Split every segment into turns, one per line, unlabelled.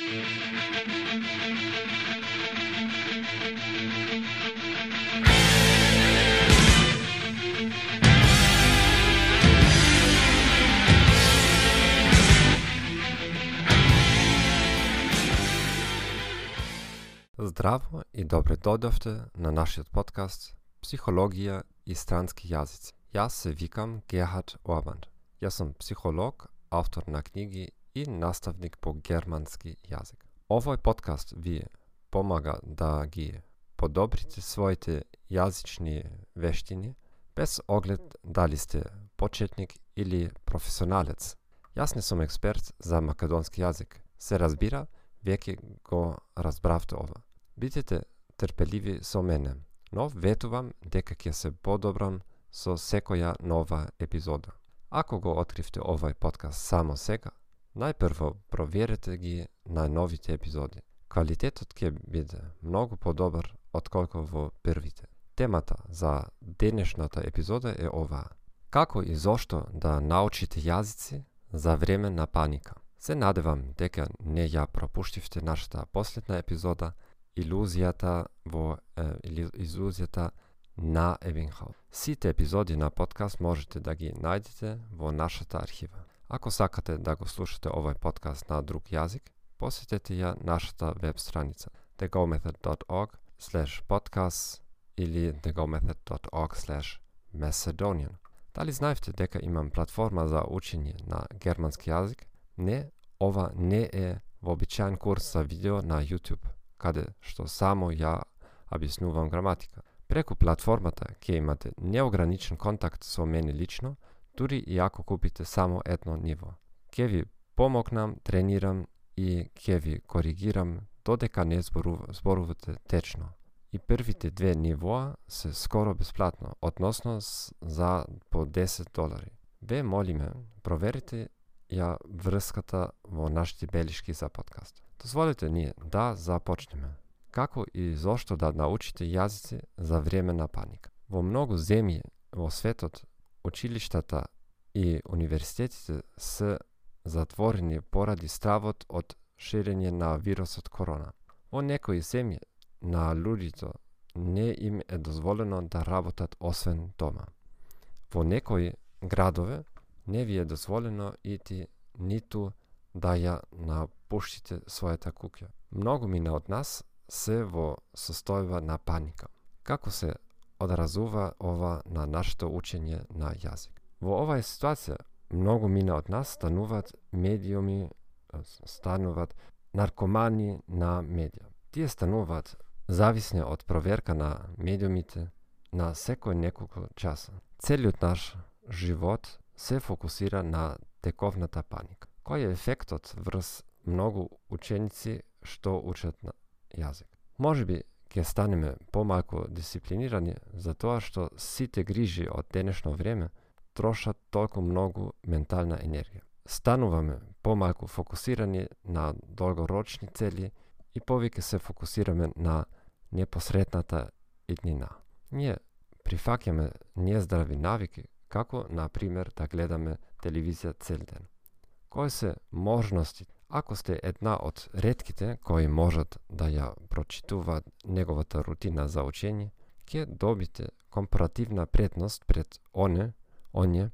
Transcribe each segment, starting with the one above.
Здраво и добре дојдовте на нашиот подкаст Психологија и странски јазици. Јас се викам Герхард Орбанд. Јас сум психолог, автор на книги и наставник по германски јазик. Овој подкаст ви помага да ги подобрите своите јазични вештини без оглед дали сте почетник или професионалец. Јас не сум експерт за македонски јазик. Се разбира, веќе го разбравте ова. Бидете трпеливи со мене, но ветувам дека ќе се подобрам со секоја нова епизода. Ако го откривте овој подкаст само сега, најпрво проверете ги на новите епизоди. Квалитетот ќе биде многу подобар отколку во првите. Темата за денешната епизода е оваа. Како и зошто да научите јазици за време на паника. Се надевам дека не ја пропуштивте нашата последна епизода Илузијата во э, илузијата на Ебинхаус. Сите епизоди на подкаст можете да ги најдете во нашата архива. Ако сакате да го слушате овој подкаст на друг јазик, посетете ја нашата веб страница thegomethod.org slash podcast или thegomethod.org slash macedonian. Дали знаевте дека имам платформа за учење на германски јазик? Не, ова не е вообичаен курс за видео на YouTube, каде што само ја објаснувам граматика. Преку платформата ќе имате неограничен контакт со мене лично, дури и ако купите само едно ниво. Ке ви помогнам, тренирам и ке ви коригирам додека не зборувате течно. И првите две нивоа се скоро бесплатно, односно за по 10 долари. Ве молиме, проверите ја врската во нашите белишки за подкаст. Дозволете ние да започнеме како и зошто да научите јазици за време на паника. Во многу земји во светот, училиштата и универзитетите се затворени поради стравот од ширење на вирусот корона. Во некои земји на луѓето не им е дозволено да работат освен дома. Во некои градове не ви е дозволено ити ниту да ја напуштите својата куќа. Многу мина од нас се во состојба на паника. Како се одразува ова на нашето учење на јазик? Во оваа ситуација многу мина од нас стануваат медиуми, стануваат наркомани на медија. Тие стануваат зависни од проверка на медиумите на секој неколку часа. Целиот наш живот се фокусира на тековната паника. Кој е ефектот врз многу ученици што учат на јазик. Може би ќе станеме помалку дисциплинирани за тоа што сите грижи од денешно време трошат толку многу ментална енергија. Стануваме помалку фокусирани на долгорочни цели и повеќе се фокусираме на непосредната иднина. Ние прифаќаме нездрави навики, како, на пример, да гледаме телевизија цел ден. Кои се можностите Ако сте една од редките кои можат да ја прочитуваат неговата рутина за учење, ќе добите компаративна предност пред оне, оние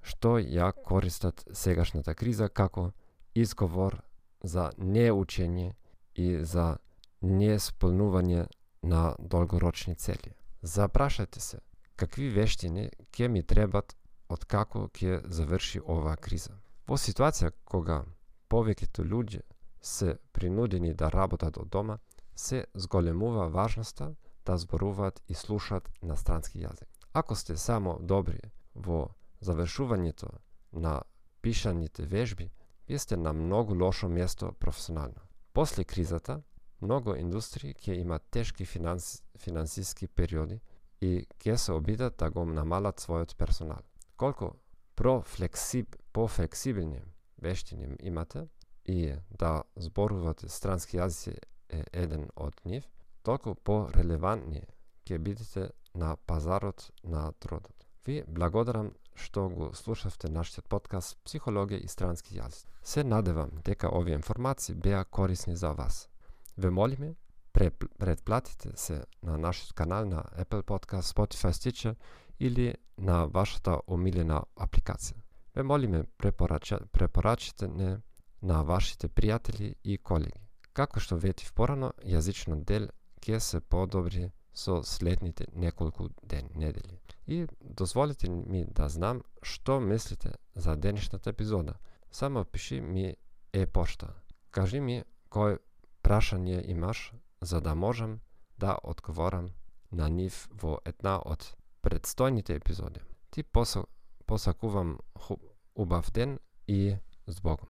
што ја користат сегашната криза како изговор за неучење и за несполнување на долгорочни цели. Запрашајте се, какви вештини ќе ми требат од како ќе заврши оваа криза. Во ситуација кога повеќето луѓе се принудени да работат од дома, се зголемува важноста да зборуваат и слушаат на странски јазик. Ако сте само добри во завршувањето на пишаните вежби, вие сте на многу лошо место професионално. После кризата, многу индустрии ќе имаат тешки финанс, финансиски периоди и ќе се обидат да го намалат својот персонал. Колку профлексиб, пофлексибилни вештини имате и да зборувате странски јазици е еден од нив, толку по-релевантни ќе бидете на пазарот на трудот. Ви благодарам што го слушавте нашиот подкаст Психологија и странски јазици“. Се надевам дека овие информации беа корисни за вас. Ве молиме, предплатите се на нашиот канал на Apple Podcast, Spotify, Stitcher или на вашата омилена апликација. Ве молиме препорачите не на вашите пријатели и колеги. Како што ветив порано, јазичниот дел ќе се подобри со следните неколку ден, недели. И дозволите ми да знам што мислите за денешната епизода. Само пиши ми е пошта. Кажи ми кој прашање имаш за да можам да одговорам на нив во една од предстојните епизоди. Ти посакувам убав ден и збогом.